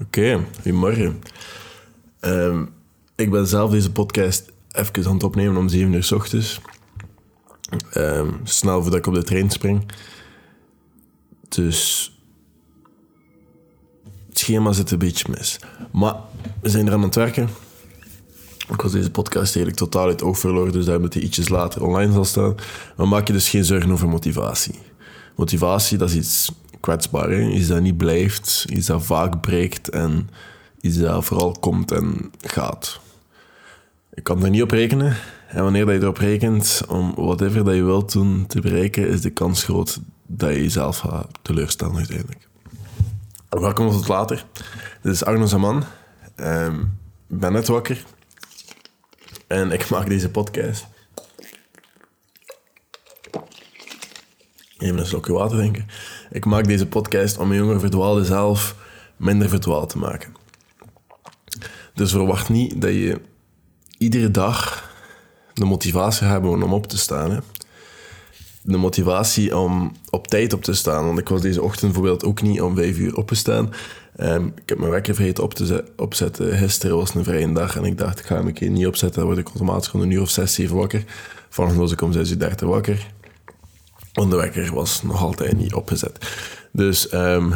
Oké, goedemorgen. Ehm, ik ben zelf deze podcast even aan het opnemen om 7 uur s ochtends. Ehm, snel voordat ik op de trein spring. Dus het schema zit een beetje mis. Maar we zijn eraan aan het werken. Ik was deze podcast eigenlijk totaal uit oog verloren, dus dat hij ietsjes later online zal staan. Maar maak je dus geen zorgen over motivatie. Motivatie, dat is iets kwetsbaar. Iets dat niet blijft, iets dat vaak breekt en iets dat vooral komt en gaat. Ik kan er niet op rekenen. En wanneer dat je erop rekent om whatever dat je wilt doen te bereiken, is de kans groot dat je jezelf gaat teleurstellen uiteindelijk. Welkom tot later. Dit is Arno Zaman. Ehm, ik ben net wakker. En ik maak deze podcast. Even een slokje water denken. Ik maak deze podcast om mijn jonge verdwaalde zelf minder verdwaald te maken. Dus verwacht niet dat je iedere dag de motivatie hebt om op te staan. Hè. De motivatie om op tijd op te staan. Want ik was deze ochtend bijvoorbeeld ook niet om vijf uur op te staan. Um, ik heb mijn wekker vergeten op te opzetten. Gisteren was een vrije dag en ik dacht, ik ga hem een keer niet opzetten. Dan word ik automatisch gewoon een uur of zes, zeven wakker. Vanochtend was ik om zes uur dertig wakker. Want de wekker was nog altijd niet opgezet. Dus um,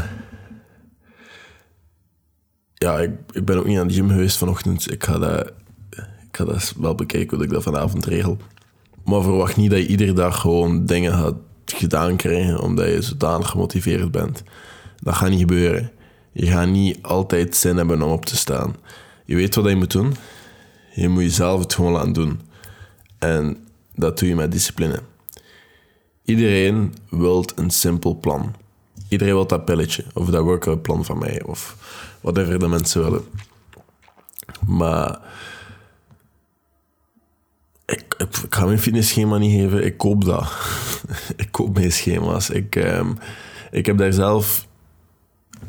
ja, ik, ik, ben ook niet aan de gym geweest vanochtend. Ik ga dat, ik ga dat wel bekijken hoe ik dat vanavond regel. Maar verwacht niet dat je iedere dag gewoon dingen gaat gedaan krijgen omdat je zodanig gemotiveerd bent. Dat gaat niet gebeuren. Je gaat niet altijd zin hebben om op te staan. Je weet wat je moet doen. Je moet jezelf het gewoon laten doen. En dat doe je met discipline. Iedereen wil een simpel plan. Iedereen wil dat pilletje of dat workoutplan van mij of whatever de mensen willen. Maar ik, ga mijn fitnessschema niet geven. Ik koop dat. ik koop mijn schema's. Ik, um, ik heb daar zelf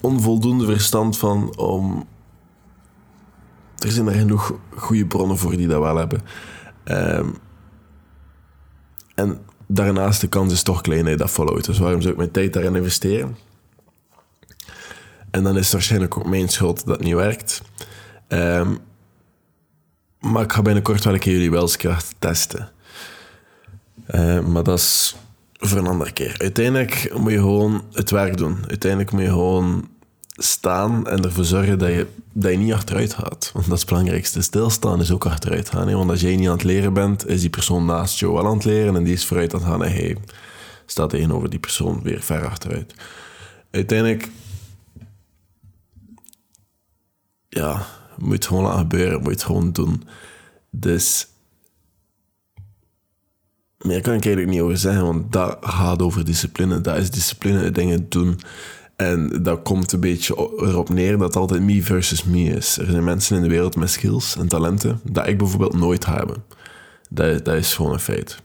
onvoldoende verstand van om. Er zijn er genoeg goede bronnen voor die dat wel hebben. Um, en daarnaast de kans is toch klein dat je dat followt. Dus waarom zou ik mijn tijd daarin investeren? En dan is het waarschijnlijk ook mijn schuld dat het niet werkt. Um, maar ik ga binnenkort wel een keer jullie welskracht testen. Uh, maar dat is voor een andere keer. Uiteindelijk moet je gewoon het werk doen. Uiteindelijk moet je gewoon staan en ervoor zorgen dat je, dat je niet achteruit gaat. Want dat is het belangrijkste. Stilstaan is ook achteruit gaan. Hè? Want als jij niet aan het leren bent, is die persoon naast jou wel aan het leren en die is vooruit aan het gaan en hij staat tegenover die persoon weer ver achteruit. Uiteindelijk, ja, moet gewoon laten gebeuren, moet gewoon doen. Dus meer kan ik eigenlijk niet over zeggen, want dat gaat over discipline. Dat is discipline, dingen doen. En dat komt een beetje erop neer dat het altijd me versus me is. Er zijn mensen in de wereld met skills en talenten dat ik bijvoorbeeld nooit heb. Dat, dat is gewoon een feit.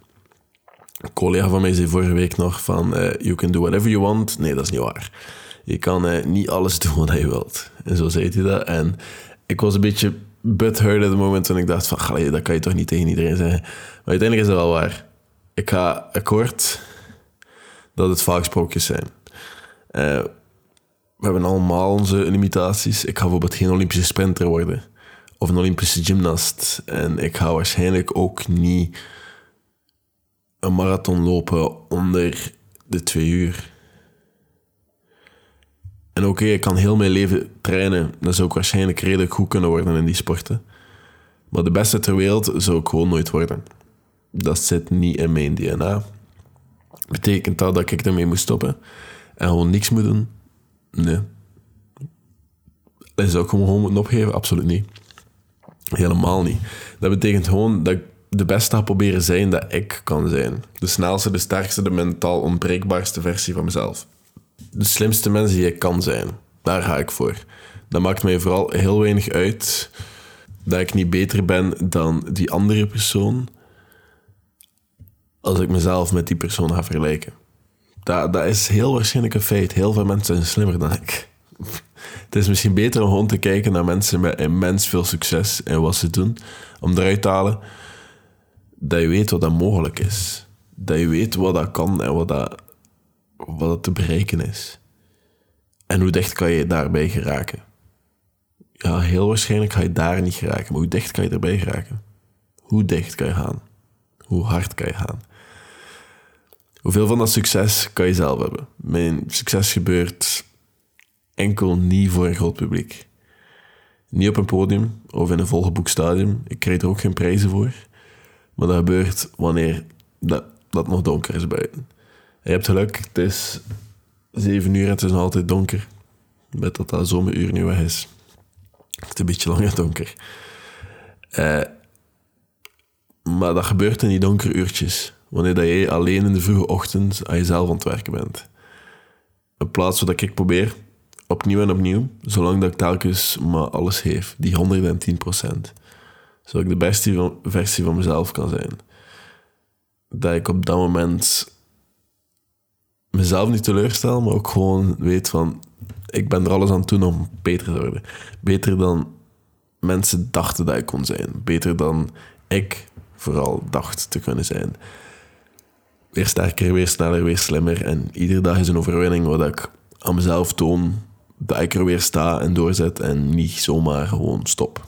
Een collega van mij zei vorige week nog van uh, you can do whatever you want. Nee, dat is niet waar. Je kan uh, niet alles doen wat je wilt. En zo zei hij dat. En ik was een beetje butthurt op het moment toen ik dacht van, dat kan je toch niet tegen iedereen zeggen. Maar uiteindelijk is dat wel waar. Ik ga akkoord dat het vaak sprookjes zijn. Uh, we hebben allemaal onze limitaties. Ik ga bijvoorbeeld geen Olympische sprinter worden. Of een Olympische gymnast. En ik ga waarschijnlijk ook niet een marathon lopen onder de twee uur. En oké, ik kan heel mijn leven trainen. Dan zou ik waarschijnlijk redelijk goed kunnen worden in die sporten. Maar de beste ter wereld zou ik gewoon nooit worden. Dat zit niet in mijn DNA. Betekent dat dat ik ermee moet stoppen en gewoon niks moet doen? Nee. Dat zou ik gewoon moeten opgeven? Absoluut niet. Helemaal niet. Dat betekent gewoon dat ik de beste ga proberen zijn dat ik kan zijn. De snelste, de sterkste, de mentaal onbreekbaarste versie van mezelf. De slimste mens die ik kan zijn. Daar ga ik voor. Dat maakt mij vooral heel weinig uit dat ik niet beter ben dan die andere persoon als ik mezelf met die persoon ga vergelijken. Dat, dat is heel waarschijnlijk een feit. Heel veel mensen zijn slimmer dan ik. Het is misschien beter om gewoon te kijken naar mensen met immens veel succes en wat ze doen. Om eruit te halen dat je weet wat dat mogelijk is. Dat je weet wat dat kan en wat dat, wat dat te bereiken is. En hoe dicht kan je daarbij geraken. ja, heel waarschijnlijk ga je daar niet geraken. Maar hoe dicht kan je erbij geraken? Hoe dicht kan je gaan? Hoe hard kan je gaan? Hoeveel van dat succes kan je zelf hebben? Mijn succes gebeurt enkel niet voor een groot publiek. Niet op een podium of in een volgeboekt stadium. Ik krijg er ook geen prijzen voor. Maar dat gebeurt wanneer dat, nog donker is buiten. je hebt geluk, het is zeven uur en het is nog altijd donker. Met dat dat zomeruur nu weg is. Het is een beetje langer donker. Uh, maar dat gebeurt in die donkere uurtjes. Wanneer dat jij alleen in de vroege ochtend aan jezelf aan het werken bent. Een plaats waar ik probeer, opnieuw en opnieuw, zolang dat ik telkens maar alles geef, die 110 procent. Zodat ik de beste versie van mezelf kan zijn. Dat ik op dat moment mezelf niet teleurstel, maar ook gewoon weet van, ik ben er alles aan toe om beter te worden. Beter dan mensen dachten dat ik kon zijn. Beter dan ik vooral dacht te kunnen zijn. Weer sterker, weer sneller, weer slimmer. En iedere dag is een overwinning waar ik aan mezelf toon dat ik er weer sta en doorzet en niet zomaar gewoon stop.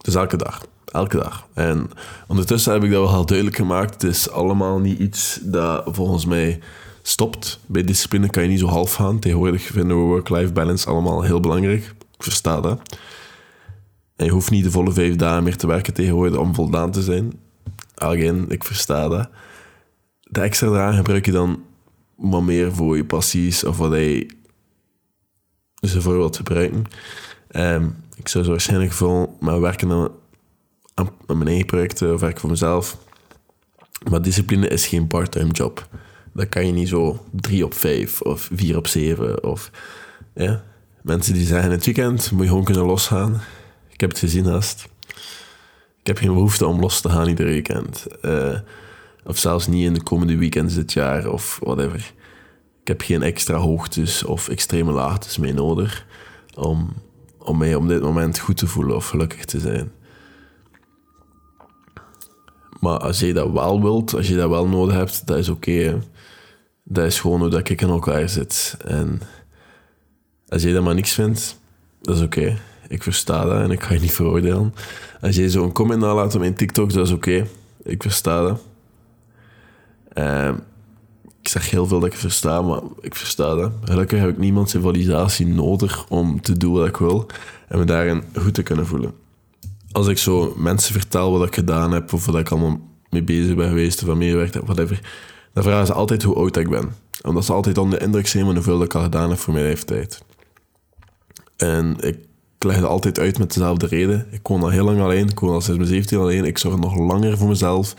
Dus elke dag. Elke dag. En ondertussen heb ik dat wel duidelijk gemaakt. Het is allemaal niet iets dat volgens mij stopt. Bij discipline kan je niet zo half gaan. Tegenwoordig vinden we work-life balance allemaal heel belangrijk. Ik versta dat. En je hoeft niet de volle vijf dagen meer te werken tegenwoordig om voldaan te zijn. Again, ik versta dat. De extra dagen gebruik je dan wat meer voor je passies of wat hij ze voor wilt gebruiken. Um, ik zou zo waarschijnlijk veel maar werken aan, aan, mijn eigen projecten of werken voor mezelf. Maar discipline is geen part-time job. Dat kan je niet zo drie op vijf of vier op zeven. Of, ja. Mensen die zeggen het weekend moet je gewoon kunnen losgaan. Ik heb het gezien haast. Ik heb geen behoefte om los te gaan ieder weekend. Uh, of zelfs niet in de komende weekends dit jaar of whatever. Ik heb geen extra hoogtes of extreme laagtes mee nodig om, om mij op dit moment goed te voelen of gelukkig te zijn. Maar als je dat wel wilt, als je dat wel nodig hebt, dat is oké. Dat is gewoon hoe dat ik in elkaar zit. En als je dat maar niks vindt, dat is oké. Ik versta dat en ik ga je niet veroordelen. Als je zo'n comment nalaat op mijn TikTok, dat is oké. Ik versta dat. Uh, ik zeg heel veel dat ik versta, maar ik versta dat. Gelukkig heb ik niemand zijn validatie nodig om te doen wat ik wil en me daarin goed te kunnen voelen. Als ik zo mensen vertel wat ik gedaan heb of wat ik allemaal mee bezig ben geweest of aan meegewerkt heb, whatever, dan vragen ze altijd hoe oud ik ben. Omdat ze altijd onder de indruk zijn van hoeveel ik al gedaan heb voor mijn leeftijd. En ik leg het altijd uit met dezelfde reden. Ik woon al heel lang alleen, ik woon al sinds mijn 17 alleen, ik zorg nog langer voor mezelf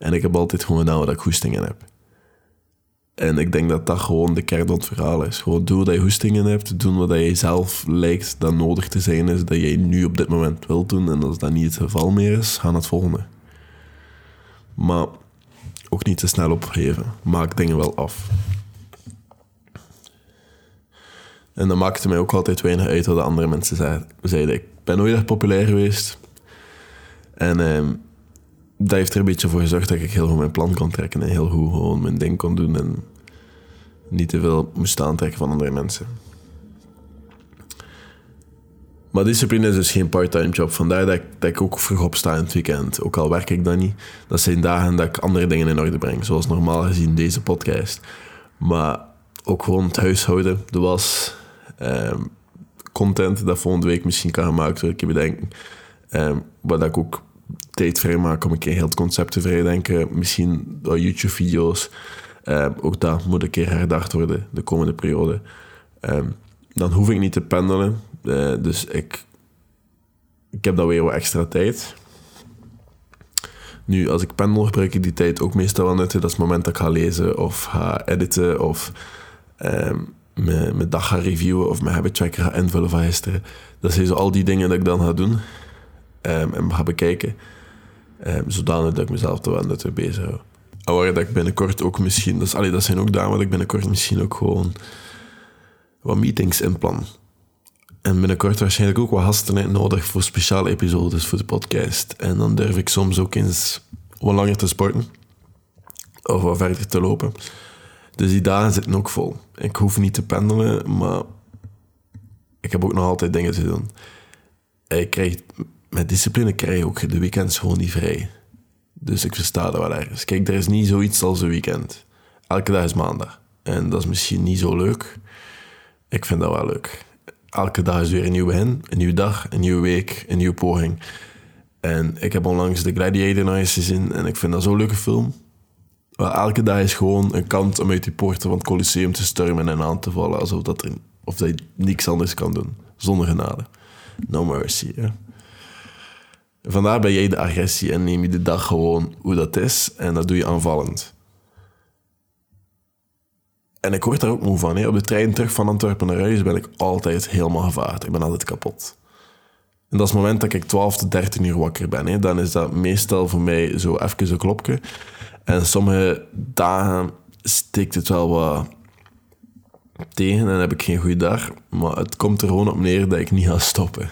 en ik heb altijd gewoon gedaan wat ik goestingen heb. En ik denk dat dat gewoon de kern van het verhaal is. Gewoon doe wat je hoestingen hebt, doen wat je zelf lijkt dat nodig te zijn is, dat jij nu op dit moment wilt doen. En als dat niet het geval meer is, ga naar het volgende. Maar ook niet te snel opgeven. Maak dingen wel af. En dat maakte mij ook altijd weinig uit wat de andere mensen zeiden. Ik ben nooit echt populair geweest. En ehm, dat heeft er een beetje voor gezorgd dat ik heel goed mijn plan kon trekken en heel goed gewoon mijn ding kon doen en niet te veel moest aantrekken van andere mensen. Maar discipline is dus geen part-time job. Vandaar dat ik, dat ook vroeg opsta in het weekend. Ook al werk ik dan niet. Dat zijn dagen dat ik andere dingen in orde breng. Zoals normaal gezien deze podcast. Maar ook gewoon het huishouden, de was, um, content dat volgende week misschien kan gemaakt worden. Ik bedenken. Um, waar ik ook tijd vrijmaken om een keer heel het concept te vrijdenken. Misschien door YouTube-video's. Um, ook dat moet een keer herdacht worden de komende periode. Um, dan hoef ik niet te pendelen. Uh, dus ik, ik heb dan weer wat extra tijd. Nu, als ik pendel, gebruik ik die tijd ook meestal wel nutten. Dat is het moment dat ik ga lezen of ga editen of mijn, mijn dag ga reviewen of mijn habit tracker ga invullen van gisteren. Dat zijn zo al die dingen dat ik dan ga doen um, en ga bekijken. Um, zodanig dat ik mezelf er wel net bezig hou. En waar dat ik binnenkort ook misschien... Allee, dat zijn ook dagen waar ik binnenkort misschien ook gewoon wat meetings inplan. En binnenkort waarschijnlijk ook wat gasten nodig voor speciale episodes voor de podcast. En dan durf ik soms ook eens wat langer te sporten. Of wat verder te lopen. Dus die dagen zitten ook vol. Ik hoef niet te pendelen, maar ik heb ook nog altijd dingen te doen. Ik krijg, met discipline krijg je ook de weekends gewoon niet vrij. Dus ik versta dat wel ergens. Kijk, er is niet zoiets als een weekend. Elke dag is maandag. En dat is misschien niet zo leuk. Ik vind dat wel leuk. Elke dag is weer een nieuw begin, een nieuwe dag, een nieuwe week, een nieuwe poging. En ik heb onlangs de Gladiator nog eens gezien en ik vind dat zo'n leuke film. Maar elke dag is gewoon een kant om uit die poorten van het Colosseum te stormen en aan te vallen. Alsof dat, er, of dat je niks anders kan doen. Zonder genade. No mercy. Vandaar ben jij de agressie en neem je de dag gewoon hoe dat is. En dat doe je aanvallend. En ik word daar ook moe van. Hè? Op de trein terug van Antwerpen naar huis ben ik altijd helemaal gevaard. Ik ben altijd kapot. En dat is het moment dat ik 12 tot 13 uur wakker ben. Hè? Dan is dat meestal voor mij zo even een klopje. En sommige dagen steekt het wel wat tegen en heb ik geen goede dag. Maar het komt er gewoon op neer dat ik niet ga stoppen.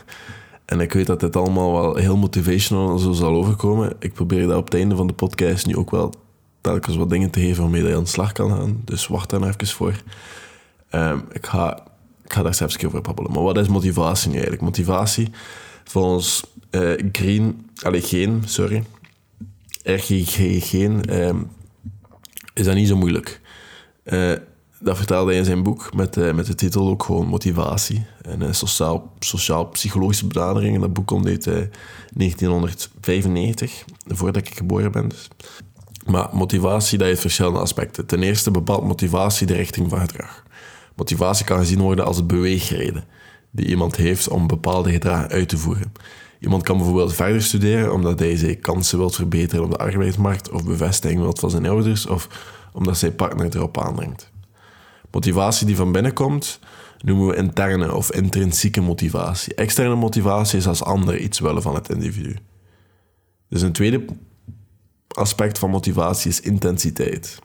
En ik weet dat dit allemaal wel heel motivational zo zal overkomen. Ik probeer dat op het einde van de podcast nu ook wel telkens wat dingen te geven waarmee je aan de slag kan gaan. Dus wacht daar even voor. Um, ik, ga, daar zelfs over babbelen. Maar wat is motivatie nu eigenlijk? Motivatie, volgens uh, Green, allez, geen, sorry, RGG geen, um, is dat niet zo moeilijk. Uh, dat vertelde hij in zijn boek met, uh, met de titel ook gewoon motivatie. En uh, sociaal, sociaal-psychologische benaderingen. Dat boek komt uit 1995, voordat ik geboren ben. Dus. Maar motivatie, dat heeft verschillende aspecten. Ten eerste bepaalt motivatie de richting van gedrag. Motivatie kan gezien worden als de beweegreden die iemand heeft om bepaalde gedrag uit te voeren. Iemand kan bijvoorbeeld verder studeren omdat hij zijn kansen wil verbeteren op de arbeidsmarkt of bevestiging wil van zijn ouders of omdat zijn partner erop aandringt. Motivatie die van binnen komt, noemen we interne of intrinsieke motivatie. Externe motivatie is als ander iets willen van het individu. Dus een tweede aspect van motivatie is intensiteit.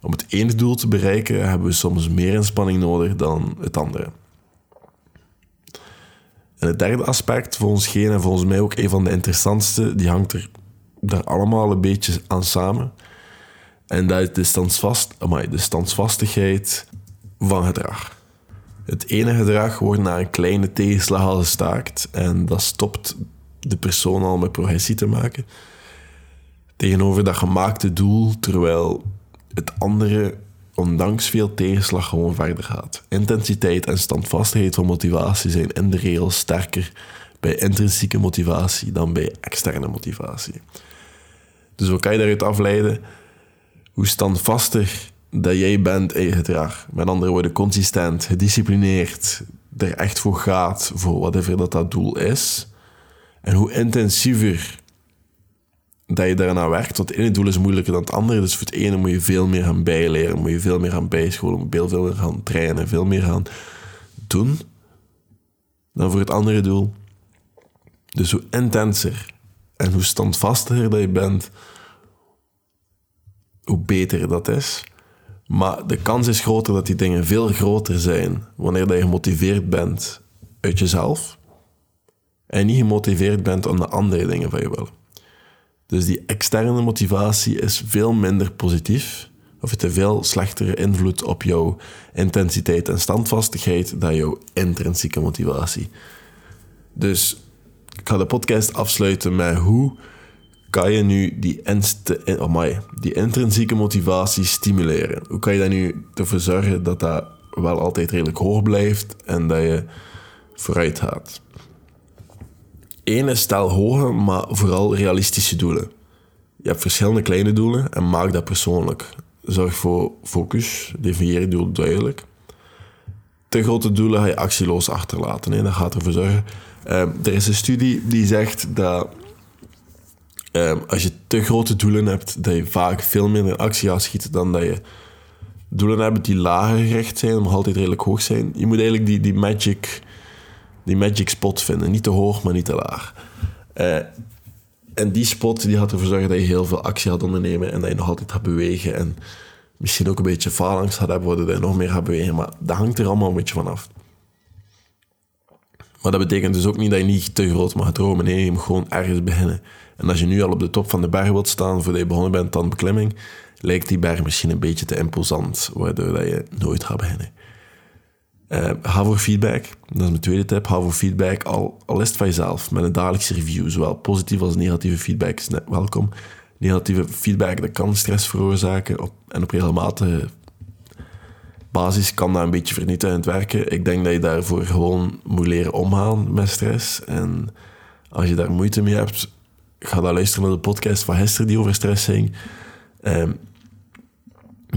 Om het ene doel te bereiken hebben we soms meer inspanning nodig dan het andere. En het derde aspect, volgens Geen en volgens mij ook een van de interessantste, die hangt er daar allemaal een beetje aan samen. En dat is de, standsvast, de standsvastigheid van gedrag. Het ene gedrag wordt na een kleine tegenslag al gestaakt en dat stopt de persoon al met progressie te maken. Tegenover dat gemaakte doel, terwijl het andere, ondanks veel tegenslag, gewoon verder gaat. Intensiteit en standvastigheid van motivatie zijn in de regel sterker bij intrinsieke motivatie dan bij externe motivatie. Dus wat kan je daaruit afleiden? Hoe standvastig dat jij bent in je gedrag. Met andere woorden, consistent, gedisciplineerd, er echt voor gaat, voor whatever dat dat doel is. En hoe intensiever dat je daarna werkt, want het ene doel is moeilijker dan het andere. Dus voor het ene moet je veel meer gaan bijleren, moet je veel meer gaan bijscholen, veel meer gaan trainen, veel meer gaan doen dan voor het andere doel. Dus hoe intenser en hoe standvastiger dat je bent, hoe beter dat is. Maar de kans is groter dat die dingen veel groter zijn wanneer je gemotiveerd bent uit jezelf en niet gemotiveerd bent om de andere dingen van je willen. Dus die externe motivatie is veel minder positief of heeft een veel slechtere invloed op jouw intensiteit en standvastigheid dan jouw intrinsieke motivatie. Dus ik ga de podcast afsluiten met hoe kan je nu die, oh die intrinsieke motivatie stimuleren? Hoe kan je daar nu ervoor zorgen dat dat wel altijd redelijk hoog blijft en dat je vooruit gaat? Eén is stel hoge, maar vooral realistische doelen. Je hebt verschillende kleine doelen en maak dat persoonlijk. Zorg voor focus, definieer je doel duidelijk. Te grote doelen ga je actieloos achterlaten. Hè? Dat gaat ervoor zorgen. Uh, er is een studie die zegt dat Ehm, als je te grote doelen hebt, dat je vaak veel minder actie gaat schieten dan dat je doelen hebt die lager gericht zijn, maar altijd redelijk hoog zijn. Je moet eigenlijk die, die, magic, die magic spot vinden. Niet te hoog, maar niet te laag. Uh, en die spot die gaat ervoor zorgen dat je heel veel actie gaat ondernemen en dat je nog altijd gaat bewegen. En misschien ook een beetje faalangst gaat hebben, waardoor je nog meer gaat bewegen. Maar dat hangt er allemaal een beetje van af. Maar dat betekent dus ook niet dat je niet te groot mag dromen. Nee, je moet gewoon ergens beginnen. En als je nu al op de top van de berg wilt staan voordat je begonnen bent aan beklimming, lijkt die berg misschien een beetje te imposant, waardoor dat je nooit gaat beginnen. Uh, ga voor feedback. Dat is mijn tweede tip. Ga voor feedback, al, al is het van jezelf. Met een dagelijkse review. Zowel positieve als negatieve feedback is net welkom. Negatieve feedback dat kan stress veroorzaken. Op, en op regelmatige basis kan dat een beetje vernietigend werken. Ik denk dat je daarvoor gewoon moet leren omgaan met stress. En als je daar moeite mee hebt, ga dan luisteren naar de podcast van Hester die over stress ging. Um,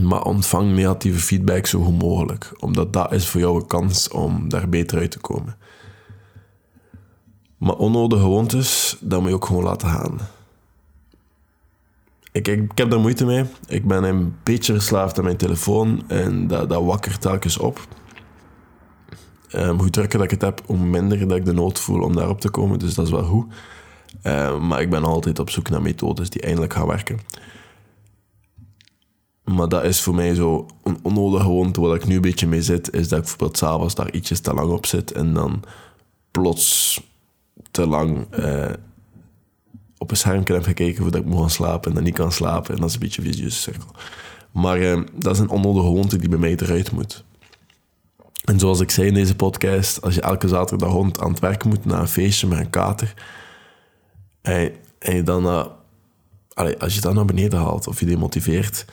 maar ontvang negatieve feedback zo goed mogelijk. Omdat dat is voor jou een kans om daar beter uit te komen. Maar onnodige gewoontes, dat moet je ook gewoon laten gaan. Ik, ik, heb daar moeite mee. Ik ben een beetje verslaafd aan mijn telefoon en dat, dat wakkert telkens op. Um, hoe drukker dat ik het heb, hoe minder dat ik de nood voel om daarop te komen. Dus dat is wel goed. Um, maar ik ben altijd op zoek naar methodes die eindelijk gaan werken. Maar dat is voor mij zo een onnodige gewoonte waar ik nu een beetje mee zit, is dat ik bijvoorbeeld s'avonds daar ietsjes te lang op zit en dan plots te lang eh, op een scherm heb gekeken voordat ik moet gaan slapen en dan niet kan slapen. En dat is een beetje een vicieuze cirkel. Maar eh, dat is een onnodige gewoonte die bij mij eruit moet. En zoals ik zei in deze podcast, als je elke zaterdag hond aan het werk moet naar een feestje met een kater, en, en je dan, allez, als je dat naar beneden haalt of je demotiveert,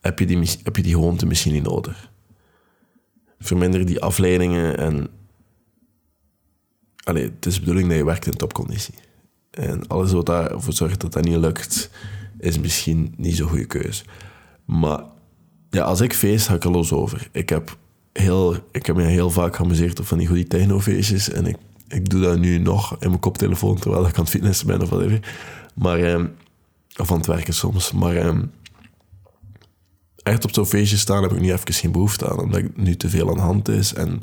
heb je die, heb je die gewoonte misschien niet nodig. Verminder die afleidingen en... Allee, het is de bedoeling dat je werkt in topconditie. En alles wat ervoor zorgt dat dat niet lukt, is misschien niet zo'n goede keuze. Maar ja, als ik feest, los over. Ik heb, heel, ik heb me heel vaak geamuseerd op van die goede technofeestjes. En ik, ik doe dat nu nog in mijn koptelefoon terwijl ik aan het fitnessen ben of whatever. Maar, eh, of aan het werken soms. Maar eh, echt op zo'n feestje staan heb ik nu even geen behoefte aan, omdat ik nu te veel aan de hand is. En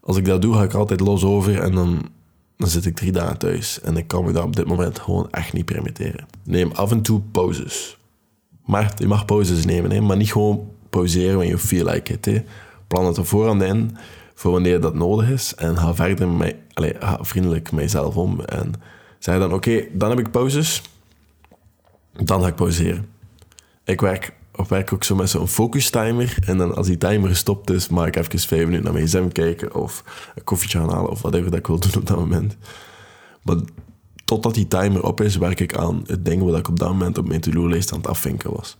als ik dat doe, ga ik altijd los over en dan, dan zit ik drie dagen thuis. En ik kan me dat op dit moment gewoon echt niet permitteren. Neem af en toe pauzes. Maar je mag pauzes nemen, hè, maar niet gewoon pauzeren wanneer je feel like it. Hè. Plan het op voorhand in voor wanneer dat nodig is. En ga verder met, allez, ga vriendelijk mijzelf om. En zeg dan, oké, dan heb ik pauzes. Dan ga ik pauzeren. Ik werk of werk ook zo met zo'n focus timer. En dan als die timer gestopt is, mag ik even vijf minuten naar mijn gsm kijken of een koffietje gaan halen of whatever dat ik wil doen op dat moment. Maar totdat die timer op is, werk ik aan het ding wat ik op dat moment op mijn to-do-lijst aan het afvinken was.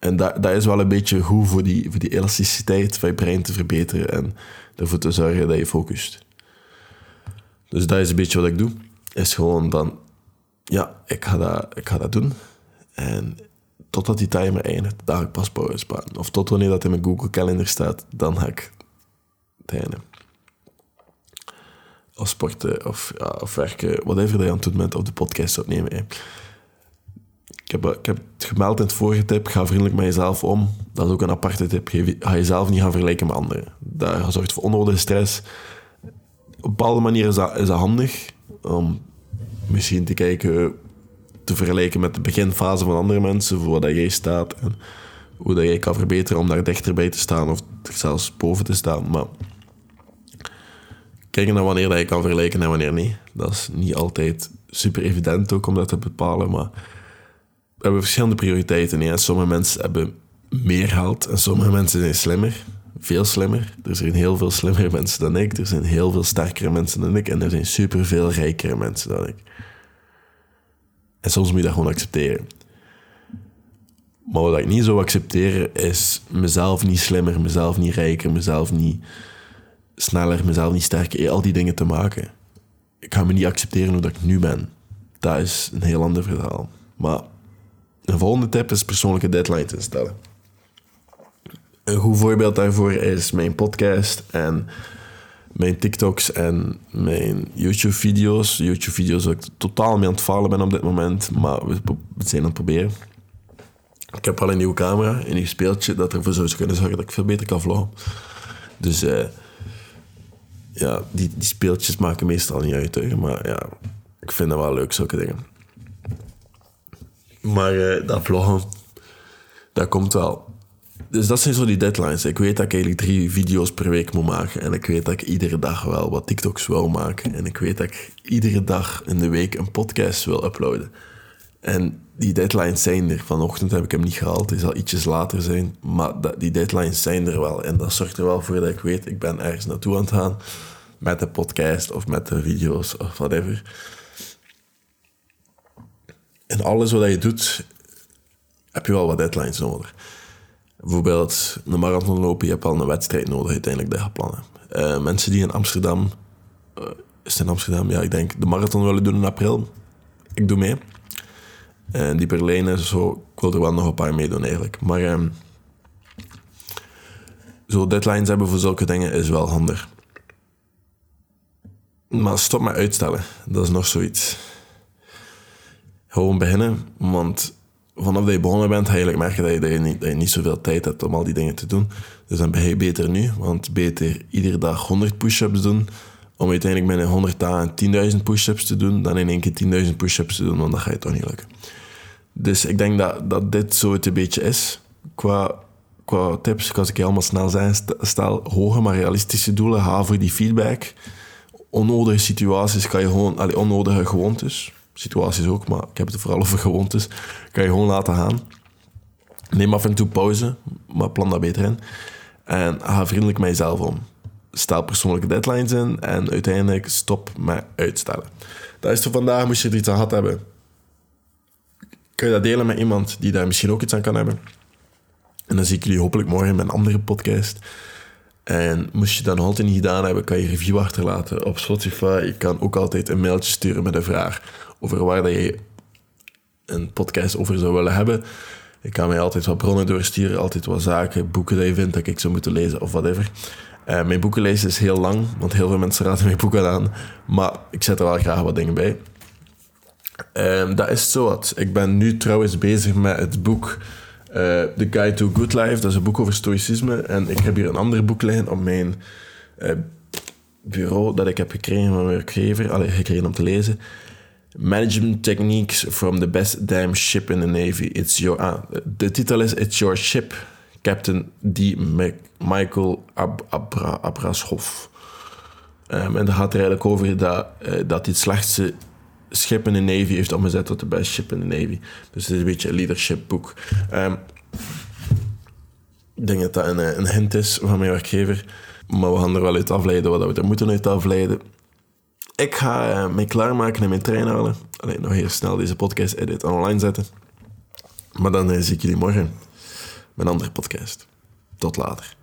En dat, dat is wel een beetje goed voor die, voor die elasticiteit van je brein te verbeteren en ervoor te zorgen dat je focust. Dus dat is een beetje wat ik doe. Is gewoon dan, ja, ik ga dat, ik ga dat doen. En totdat die timer eindigt, dan ga ik pas pauze Of tot wanneer dat in mijn Google Calendar staat, dan ga ik het Of sporten, of, of werken, whatever dat je aan het doen bent, of de podcast opnemen. Ik heb, het gemeld in het vorige tip, ga vriendelijk met jezelf om. Dat is ook een aparte tip. Ga jezelf niet gaan vergelijken met anderen. Dat zorgt voor onnodige stress. Op een bepaalde manier is dat, is dat handig, om misschien te kijken te vergelijken met de beginfase van andere mensen, voor waar jij staat en hoe dat jij kan verbeteren om daar dichterbij te staan of zelfs boven te staan. Maar kijken naar wanneer dat je kan vergelijken en wanneer niet. Dat is niet altijd super evident ook om dat te bepalen, maar hebben verschillende prioriteiten. Ja. Sommige mensen hebben meer geld en sommige mensen zijn slimmer. Veel slimmer. Er zijn heel veel slimmere mensen dan ik. Er zijn heel veel sterkere mensen dan ik. En er zijn superveel rijkere mensen dan ik. En soms moet je dat gewoon accepteren. Maar wat ik niet zou accepteren is mezelf niet slimmer, mezelf niet rijker, mezelf niet sneller, mezelf niet sterker, al die dingen te maken. Ik ga me niet accepteren hoe dat ik nu ben. Dat is een heel ander verhaal. Maar een volgende tip is persoonlijke deadlines instellen. Een goed voorbeeld daarvoor is mijn podcast en mijn TikToks en mijn YouTube-video's. YouTube-video's waar ik totaal mee falen ben op dit moment, maar we, zijn aan het proberen. Ik heb al een nieuwe camera, een nieuw speeltje, dat ervoor zou kunnen zorgen dat ik veel beter kan vloggen. Dus uh, ja, die, die speeltjes maken meestal niet uit, maar ja, ik vind dat wel leuk, zulke dingen. Maar uh, dat vloggen, dat komt wel dus dat zijn zo die deadlines. Ik weet dat ik eigenlijk drie video's per week moet maken. En ik weet dat ik iedere dag wel wat TikToks wil maken. En ik weet dat ik iedere dag in de week een podcast wil uploaden. En die deadlines zijn er. Vanochtend heb ik hem niet gehaald. Het zal ietsjes later zijn. Maar die deadlines zijn er wel. En dat zorgt er wel voor dat ik weet, ik ben ergens naartoe aan het gaan. Met de podcast of met de video's of whatever. En alles wat je doet, heb je wel wat deadlines nodig. Bijvoorbeeld een marathon lopen, je hebt al een wedstrijd nodig uiteindelijk dat je plannen. Uh, mensen die in Amsterdam, uh, is het in Amsterdam? Ja, ik denk de marathon willen doen in april. Ik doe mee. En die Berlijnen, zo, ik wil er wel nog een paar meedoen eigenlijk. Maar um, zo deadlines hebben voor zulke dingen is wel handig. Maar stop met uitstellen. Dat is nog zoiets. Gewoon beginnen, want vanaf dat je begonnen bent, ga je eigenlijk merken dat je, dat je, niet, dat je niet zoveel tijd hebt om al die dingen te doen. Dus dan ben je beter nu, want beter iedere dag 100 push-ups doen, om uiteindelijk binnen 100 dagen 10.000 push-ups te doen, dan in één keer 10.000 push-ups te doen, want dat ga je toch niet lukken. Dus ik denk dat, dat dit zo het een beetje is. Qua, qua tips, als ik helemaal snel zijn, stel hoge maar realistische doelen, ga voor die feedback. Onnodige situaties kan je gewoon, allee, onnodige gewoontes, situaties ook, maar ik heb het vooral over gewoontes, kan je gewoon laten gaan. Neem af en toe pauze, maar plan daar beter in. En ga vriendelijk met jezelf om. Stel persoonlijke deadlines in en uiteindelijk stop met uitstellen. Dat is voor vandaag, moest je er iets aan gehad hebben kan je dat delen met iemand die daar misschien ook iets aan kan hebben. En dan zie ik jullie hopelijk morgen met een andere podcast. En moest je dat nog altijd niet gedaan hebben, kan je review achterlaten op Spotify. Je kan ook altijd een mailtje sturen met een vraag over waar je een podcast over zou willen hebben. Ik kan mij altijd wat bronnen doorsturen, altijd wat zaken, boeken die je vindt dat ik zou moeten lezen of whatever. Uh, mijn boekenlijst is heel lang, want heel veel mensen raden mijn boeken aan. Maar ik zet er wel graag wat dingen bij. Um, dat is zo wat. Ik ben nu trouwens bezig met het boek The Guide to Good Life. Dat is een boek over stoïcisme. En ik heb hier een ander boek liggen op mijn uh, bureau dat ik heb gekregen van mijn werkgever. Allee, gekregen om te lezen. Management Techniques from the Best Damn Ship in the Navy. It's your, ah, de titel is It's Your Ship, Captain D. Michael Ab Abra Abrashoff. Um, en dat gaat er eigenlijk over dat, uh, dat dit slechtste schip in de Navy heeft omgezet tot de best ship in de Navy. Dus het is een beetje een leadership boek. Um, ik denk dat dat een, eh, een hint is van mijn werkgever. Maar we gaan er wel uit afleiden wat we er moeten uit afleiden. Ik ga uh, mij klaarmaken en mijn trein halen. Alleen nog heel snel deze podcast edit online zetten. Maar dan uh, zie ik jullie morgen met een andere podcast. Tot later.